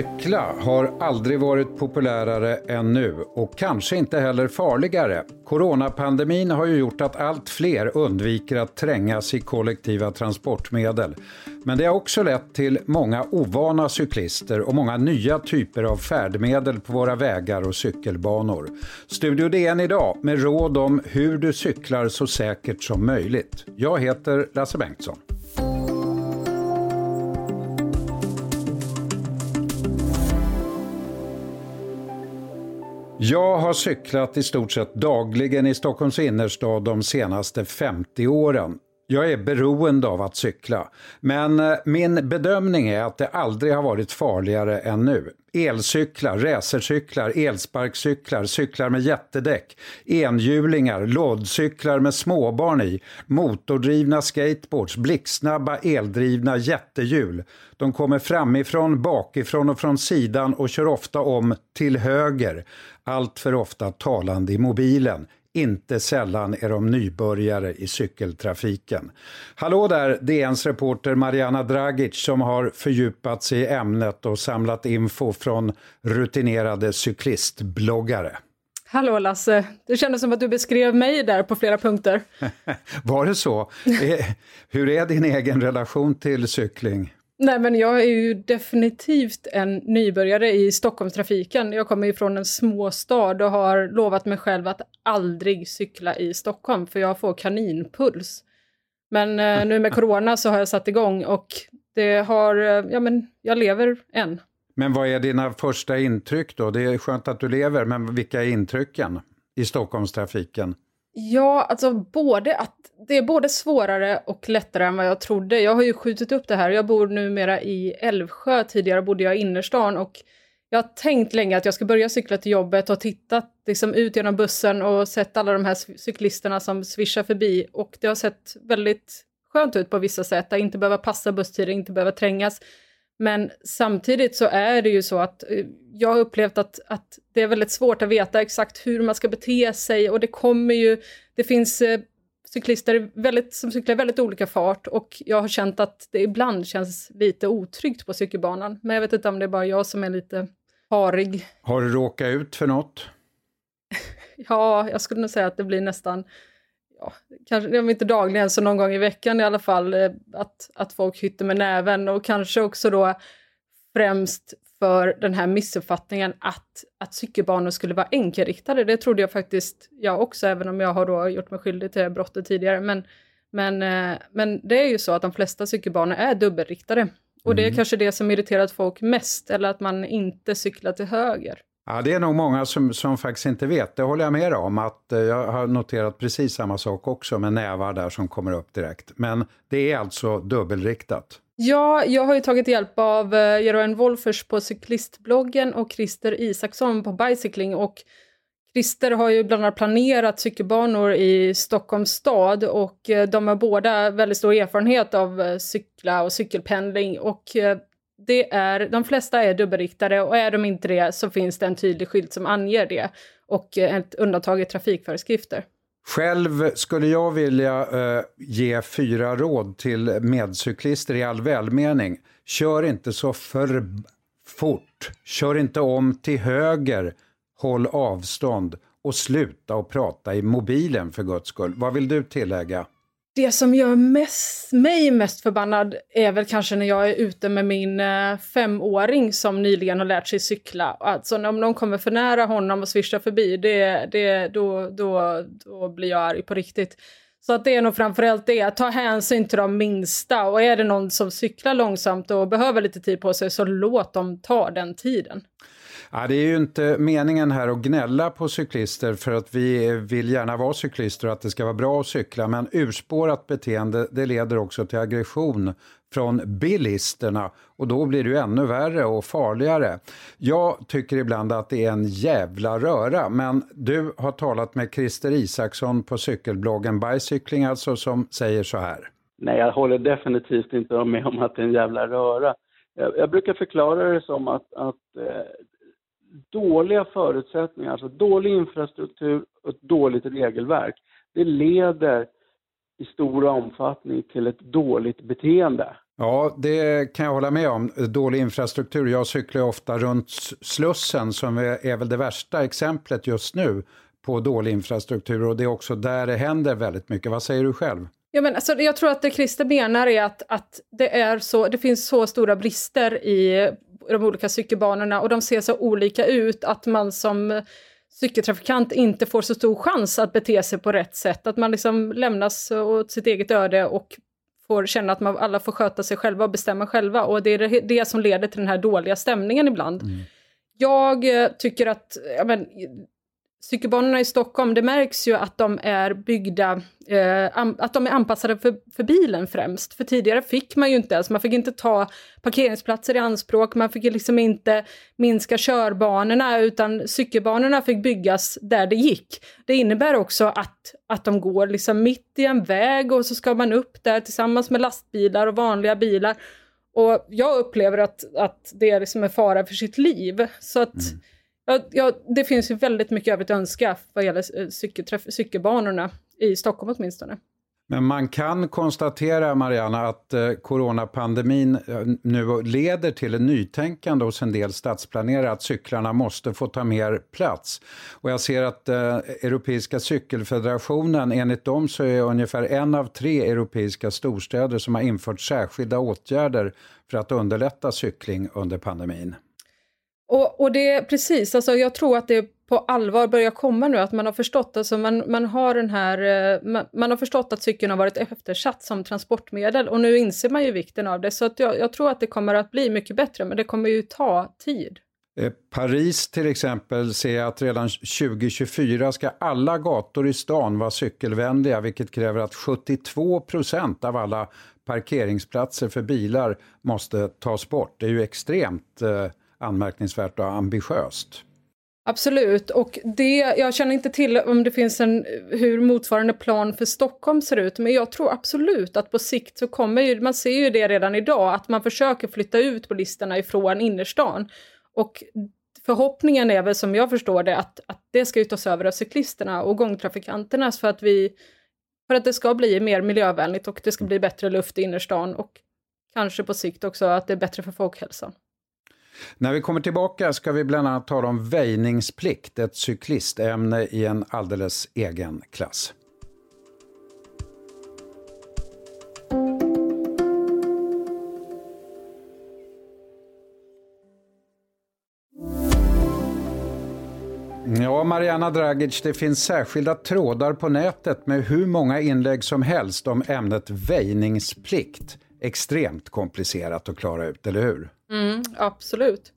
Cykla har aldrig varit populärare än nu och kanske inte heller farligare. Coronapandemin har ju gjort att allt fler undviker att trängas i kollektiva transportmedel. Men det har också lett till många ovana cyklister och många nya typer av färdmedel på våra vägar och cykelbanor. Studio DN idag med råd om hur du cyklar så säkert som möjligt. Jag heter Lasse Bengtsson. Jag har cyklat i stort sett dagligen i Stockholms innerstad de senaste 50 åren. Jag är beroende av att cykla. Men eh, min bedömning är att det aldrig har varit farligare än nu. Elcyklar, racercyklar, elsparkcyklar, cyklar med jättedäck, enhjulingar, lådcyklar med småbarn i, motordrivna skateboards, blixtsnabba eldrivna jättehjul. De kommer framifrån, bakifrån och från sidan och kör ofta om till höger. Allt för ofta talande i mobilen. Inte sällan är de nybörjare i cykeltrafiken. Hallå där, DNs reporter Mariana Dragic som har fördjupat sig i ämnet och samlat info från rutinerade cyklistbloggare. Hallå Lasse, det kändes som att du beskrev mig där på flera punkter. Var det så? Eh, hur är din egen relation till cykling? Nej, men jag är ju definitivt en nybörjare i Stockholmstrafiken. Jag kommer ju från en småstad och har lovat mig själv att aldrig cykla i Stockholm, för jag får kaninpuls. Men eh, nu med corona så har jag satt igång och det har, eh, ja men jag lever än. Men vad är dina första intryck då? Det är skönt att du lever, men vilka är intrycken i Stockholmstrafiken? Ja, alltså både att det är både svårare och lättare än vad jag trodde. Jag har ju skjutit upp det här. Jag bor numera i Älvsjö. Tidigare bodde jag i innerstan och jag har tänkt länge att jag ska börja cykla till jobbet och tittat liksom ut genom bussen och sett alla de här cyklisterna som svischar förbi och det har sett väldigt skönt ut på vissa sätt, att inte behöva passa busstider, inte behöva trängas. Men samtidigt så är det ju så att eh, jag har upplevt att, att det är väldigt svårt att veta exakt hur man ska bete sig och det kommer ju, det finns eh, cyklister väldigt, som cyklar väldigt olika fart och jag har känt att det ibland känns lite otryggt på cykelbanan. Men jag vet inte om det är bara jag som är lite harig. Har du råkat ut för något? ja, jag skulle nog säga att det blir nästan ja, kanske om inte dagligen så någon gång i veckan i alla fall, eh, att, att folk hytter med näven och kanske också då främst för den här missuppfattningen att, att cykelbanor skulle vara enkelriktade. Det trodde jag faktiskt jag också, även om jag har då gjort mig skyldig till brottet tidigare. Men, men, eh, men det är ju så att de flesta cykelbanor är dubbelriktade. Och det är mm. kanske det som irriterat folk mest, eller att man inte cyklar till höger. Ja, det är nog många som, som faktiskt inte vet. Det håller jag med om. Att, eh, jag har noterat precis samma sak också med nävar där som kommer upp direkt. Men det är alltså dubbelriktat. Ja, jag har ju tagit hjälp av eh, Jeroen Wolfers på cyklistbloggen och Christer Isaksson på Bicycling. Och Christer har ju bland annat planerat cykelbanor i Stockholms stad och eh, de har båda väldigt stor erfarenhet av eh, cykla och cykelpendling. Och det är, de flesta är dubbelriktade och är de inte det så finns det en tydlig skylt som anger det och eh, ett undantag i trafikföreskrifter. Själv skulle jag vilja eh, ge fyra råd till medcyklister i all välmening. Kör inte så för fort. Kör inte om till höger. Håll avstånd och sluta att prata i mobilen för guds skull. Vad vill du tillägga? Det som gör mest, mig mest förbannad är väl kanske när jag är ute med min eh, femåring som nyligen har lärt sig cykla. Alltså om någon kommer för nära honom och svischar förbi, det, det, då, då, då blir jag arg på riktigt. Så att det är nog framförallt det, att ta hänsyn till de minsta. Och är det någon som cyklar långsamt och behöver lite tid på sig, så låt dem ta den tiden. Ja, det är ju inte meningen här att gnälla på cyklister för att vi vill gärna vara cyklister och att det ska vara bra att cykla. Men urspårat beteende det leder också till aggression från bilisterna och då blir det ju ännu värre och farligare. Jag tycker ibland att det är en jävla röra men du har talat med Christer Isaksson på cykelbloggen Bicycling alltså som säger så här. Nej, jag håller definitivt inte med om att det är en jävla röra. Jag, brukar förklara det som att, att eh, dåliga förutsättningar, alltså dålig infrastruktur och ett dåligt regelverk, det leder i stor omfattning till ett dåligt beteende. Ja, det kan jag hålla med om. Dålig infrastruktur. Jag cyklar ofta runt Slussen som är väl det värsta exemplet just nu på dålig infrastruktur och det är också där det händer väldigt mycket. Vad säger du själv? Ja, men alltså, jag tror att det Christer menar är att, att det, är så, det finns så stora brister i de olika cykelbanorna och de ser så olika ut att man som cykeltrafikant inte får så stor chans att bete sig på rätt sätt. Att man liksom lämnas åt sitt eget öde och får känna att man, alla får sköta sig själva och bestämma själva. Och det är det, som leder till den här dåliga stämningen ibland. Mm. Jag eh, tycker att ja, men, cykelbanorna i Stockholm, det märks ju att de är byggda, eh, att de är anpassade för, för bilen främst. För tidigare fick man ju inte ens, man fick inte ta parkeringsplatser i anspråk, man fick liksom inte minska körbanorna, utan cykelbanorna fick byggas där det gick. Det innebär också att, att de går liksom mitt i en väg och så ska man upp där tillsammans med lastbilar och vanliga bilar. Och jag upplever att, att det är liksom en fara för sitt liv. Så att mm Ja, det finns ju väldigt mycket övrigt att önska vad gäller eh, cykelträff, cykelbanorna, i Stockholm åtminstone. Men man kan konstatera, Mariana, att eh, coronapandemin eh, nu leder till en nytänkande hos en del stadsplanerare att cyklarna måste få ta mer plats. Och jag ser att eh, Europeiska cykelfederationen, enligt dem så är ungefär en av tre europeiska storstäder som har infört särskilda åtgärder för att underlätta cykling under pandemin. Och, och det är precis, alltså jag tror att det på allvar börjar komma nu, att man har förstått, alltså man, man har den här, eh, man, man har förstått att cykeln har varit eftersatt som transportmedel och nu inser man ju vikten av det. Så att jag, jag tror att det kommer att bli mycket bättre, men det kommer ju ta tid. Eh, Paris till exempel ser jag att redan 2024 ska alla gator i stan vara cykelvänliga, vilket kräver att 72 procent av alla parkeringsplatser för bilar måste tas bort. Det är ju extremt eh, anmärkningsvärt och ambitiöst. Absolut, och det, jag känner inte till om det finns en, hur motsvarande plan för Stockholm ser ut, men jag tror absolut att på sikt så kommer ju, man ser ju det redan idag, att man försöker flytta ut bilisterna ifrån innerstan. Och förhoppningen är väl som jag förstår det att, att det ska ju tas över av cyklisterna och gångtrafikanterna för att vi för att det ska bli mer miljövänligt och det ska bli bättre luft i innerstan och kanske på sikt också att det är bättre för folkhälsan. När vi kommer tillbaka ska vi bland annat tala om väjningsplikt, ett cyklistämne i en alldeles egen klass. Ja, Mariana Dragic, det finns särskilda trådar på nätet med hur många inlägg som helst om ämnet väjningsplikt. Extremt komplicerat att klara ut, eller hur? Mm, absolut.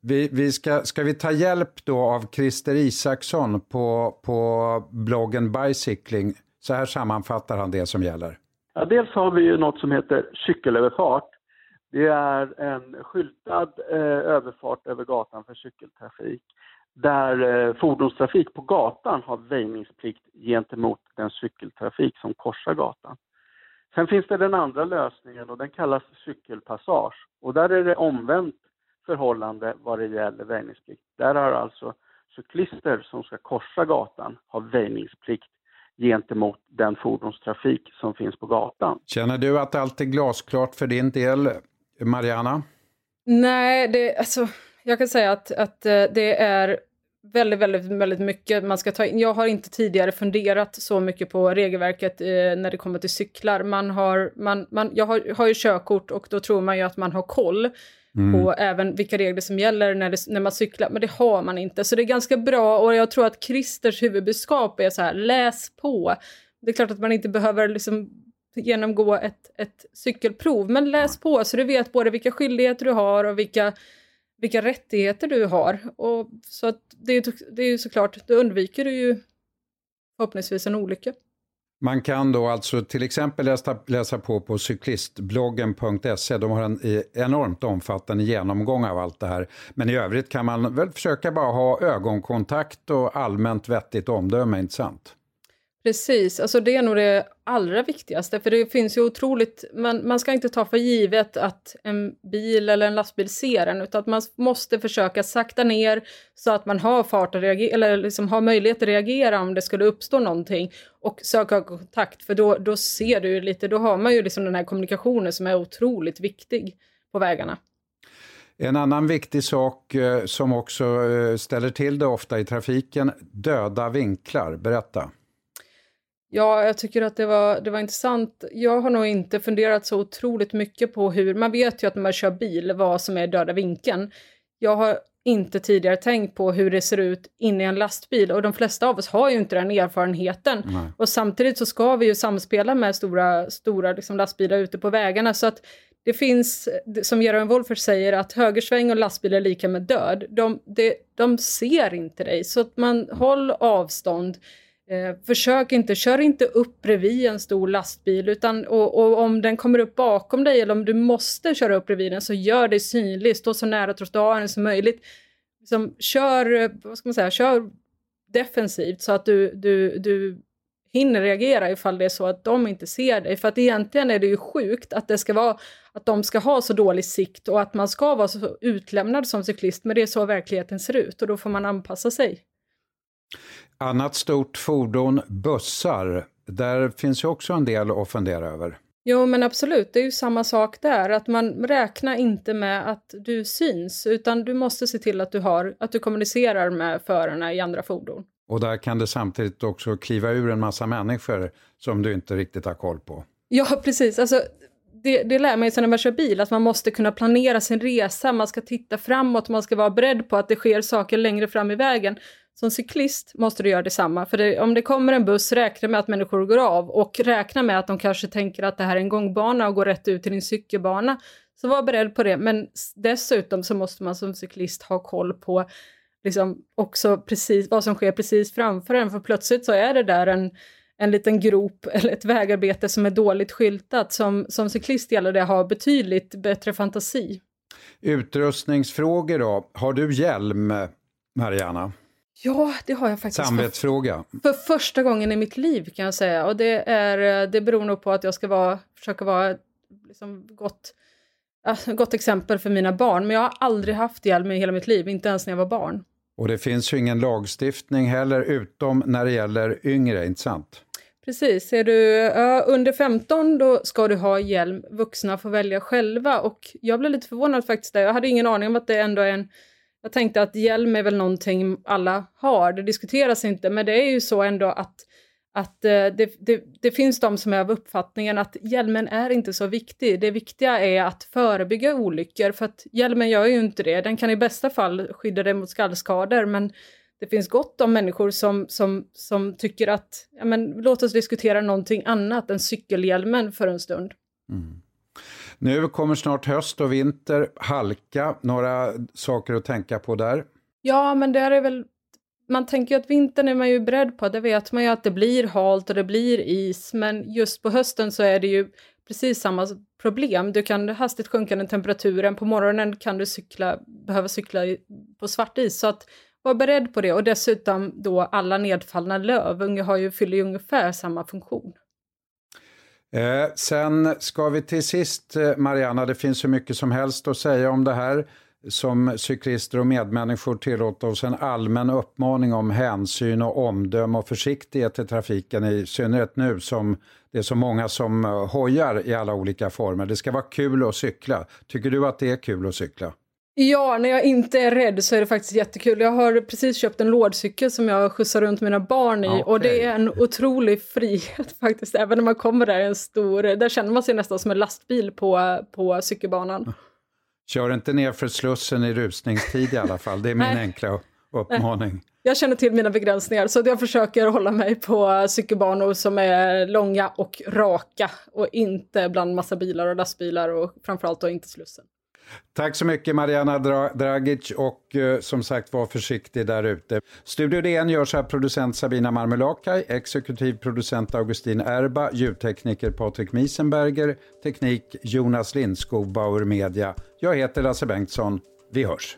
Vi, vi ska, ska vi ta hjälp då av Christer Isaksson på, på bloggen Bicycling? Så här sammanfattar han det som gäller. Ja, dels har vi ju något som heter cykelöverfart. Det är en skyltad eh, överfart över gatan för cykeltrafik där eh, fordonstrafik på gatan har väjningsplikt gentemot den cykeltrafik som korsar gatan. Sen finns det den andra lösningen och den kallas cykelpassage. Och där är det omvänt förhållande vad det gäller väjningsplikt. Där har alltså cyklister som ska korsa gatan har väjningsplikt gentemot den fordonstrafik som finns på gatan. Känner du att allt är glasklart för din del, Mariana? Nej, det, alltså, jag kan säga att, att eh, det är väldigt, väldigt, väldigt mycket man ska ta in. Jag har inte tidigare funderat så mycket på regelverket eh, när det kommer till cyklar. Man har, man, man, jag har, har ju körkort och då tror man ju att man har koll mm. på även vilka regler som gäller när, det, när man cyklar, men det har man inte. Så det är ganska bra och jag tror att Christers huvudbudskap är så här, läs på. Det är klart att man inte behöver liksom genomgå ett, ett cykelprov, men läs på så du vet både vilka skyldigheter du har och vilka vilka rättigheter du har. Och så att det, är, det är ju såklart, då undviker du ju förhoppningsvis en olycka. Man kan då alltså till exempel läsa, läsa på på cyklistbloggen.se. De har en enormt omfattande genomgång av allt det här. Men i övrigt kan man väl försöka bara ha ögonkontakt och allmänt vettigt omdöme, inte sant? Precis, alltså det är nog det allra viktigaste, för det finns ju otroligt, man, man ska inte ta för givet att en bil eller en lastbil ser en, utan att man måste försöka sakta ner så att man har fart att reagera, eller liksom har möjlighet att reagera om det skulle uppstå någonting och söka kontakt, för då, då ser du ju lite, då har man ju liksom den här kommunikationen som är otroligt viktig på vägarna. En annan viktig sak eh, som också eh, ställer till det ofta i trafiken, döda vinklar. Berätta. Ja, jag tycker att det var, det var intressant. Jag har nog inte funderat så otroligt mycket på hur, man vet ju att när man kör bil vad som är döda vinkeln. Jag har inte tidigare tänkt på hur det ser ut inne i en lastbil och de flesta av oss har ju inte den erfarenheten. Nej. Och samtidigt så ska vi ju samspela med stora, stora liksom lastbilar ute på vägarna så att det finns, som Göran Wolfer säger, att högersväng och lastbil är lika med död. De, de, de ser inte dig, så att man håll avstånd. Eh, försök inte, kör inte upp bredvid en stor lastbil utan, och, och, om den kommer upp bakom dig eller om du måste köra upp bredvid den så gör dig synlig, stå så nära trottoaren som möjligt. Liksom, kör, eh, vad ska man säga, kör defensivt så att du, du, du hinner reagera ifall det är så att de inte ser dig. För att egentligen är det ju sjukt att det ska vara att de ska ha så dålig sikt och att man ska vara så utlämnad som cyklist, men det är så verkligheten ser ut och då får man anpassa sig. Annat stort fordon, bussar. Där finns ju också en del att fundera över. Jo, men absolut, det är ju samma sak där, att man räknar inte med att du syns, utan du måste se till att du, har, att du kommunicerar med förarna i andra fordon. Och där kan det samtidigt också kliva ur en massa människor som du inte riktigt har koll på. Ja, precis. Alltså, det, det lär man sig när man kör bil, att man måste kunna planera sin resa, man ska titta framåt, man ska vara beredd på att det sker saker längre fram i vägen. Som cyklist måste du göra detsamma, för det, om det kommer en buss, räkna med att människor går av och räkna med att de kanske tänker att det här är en gångbana och går rätt ut till din cykelbana. Så var beredd på det, men dessutom så måste man som cyklist ha koll på liksom också precis vad som sker precis framför en, för plötsligt så är det där en, en liten grop eller ett vägarbete som är dåligt skyltat. Som, som cyklist gäller det att ha betydligt bättre fantasi. Utrustningsfrågor då, har du hjälm, Mariana? Ja, det har jag faktiskt. Samvetsfråga. För, för första gången i mitt liv kan jag säga. Och det, är, det beror nog på att jag ska vara, försöka vara liksom gott, gott exempel för mina barn. Men jag har aldrig haft hjälm i hela mitt liv, inte ens när jag var barn. Och det finns ju ingen lagstiftning heller, utom när det gäller yngre, inte sant? Precis, är du under 15 då ska du ha hjälm, vuxna får välja själva och jag blev lite förvånad faktiskt där. jag hade ingen aning om att det ändå är en jag tänkte att hjälm är väl någonting alla har, det diskuteras inte, men det är ju så ändå att, att eh, det, det, det, finns de som är av uppfattningen att hjälmen är inte så viktig. Det viktiga är att förebygga olyckor, för att hjälmen gör ju inte det. Den kan i bästa fall skydda dig mot skallskador, men det finns gott om människor som, som, som tycker att ja, men, låt oss diskutera någonting annat än cykelhjälmen för en stund. Mm. Nu kommer snart höst och vinter, halka, några saker att tänka på där? Ja, men det är väl man tänker ju att vintern är man ju beredd på, det vet man ju att det blir halt och det blir is, men just på hösten så är det ju precis samma problem. Du kan hastigt sjunka den temperaturen, på morgonen kan du cykla, behöva cykla på svart is, så att var beredd på det. Och dessutom då alla nedfallna löv. Har ju, fyller ju ungefär samma funktion. Eh, sen ska vi till sist, eh, Mariana, det finns så mycket som helst att säga om det här. Som cyklister och medmänniskor tillåter oss en allmän uppmaning om hänsyn och omdöme och försiktighet i trafiken, i synnerhet nu som det är så många som eh, hojar i alla olika former. Det ska vara kul att cykla. Tycker du att det är kul att cykla? Ja, när jag inte är rädd så är det faktiskt jättekul. Jag har precis köpt en lådcykel som jag skjutsar runt mina barn i okay. och det är en otrolig frihet faktiskt. Även när man kommer där en stor, där känner man sig nästan som en lastbil på, på cykelbanan. Kör inte ner för Slussen i rusningstid i alla fall, det är min enkla uppmaning. Nej. Jag känner till mina begränsningar så jag försöker hålla mig på cykelbanor som är långa och raka och inte bland massa bilar och lastbilar och framförallt då inte Slussen. Tack så mycket Mariana Dragic och eh, som sagt var försiktig där ute. Studio DN görs av producent Sabina Marmelakai, exekutiv producent Augustin Erba, ljudtekniker Patrik Miesenberger, teknik Jonas Lindskog, Bauer Media. Jag heter Lasse Bengtsson. Vi hörs!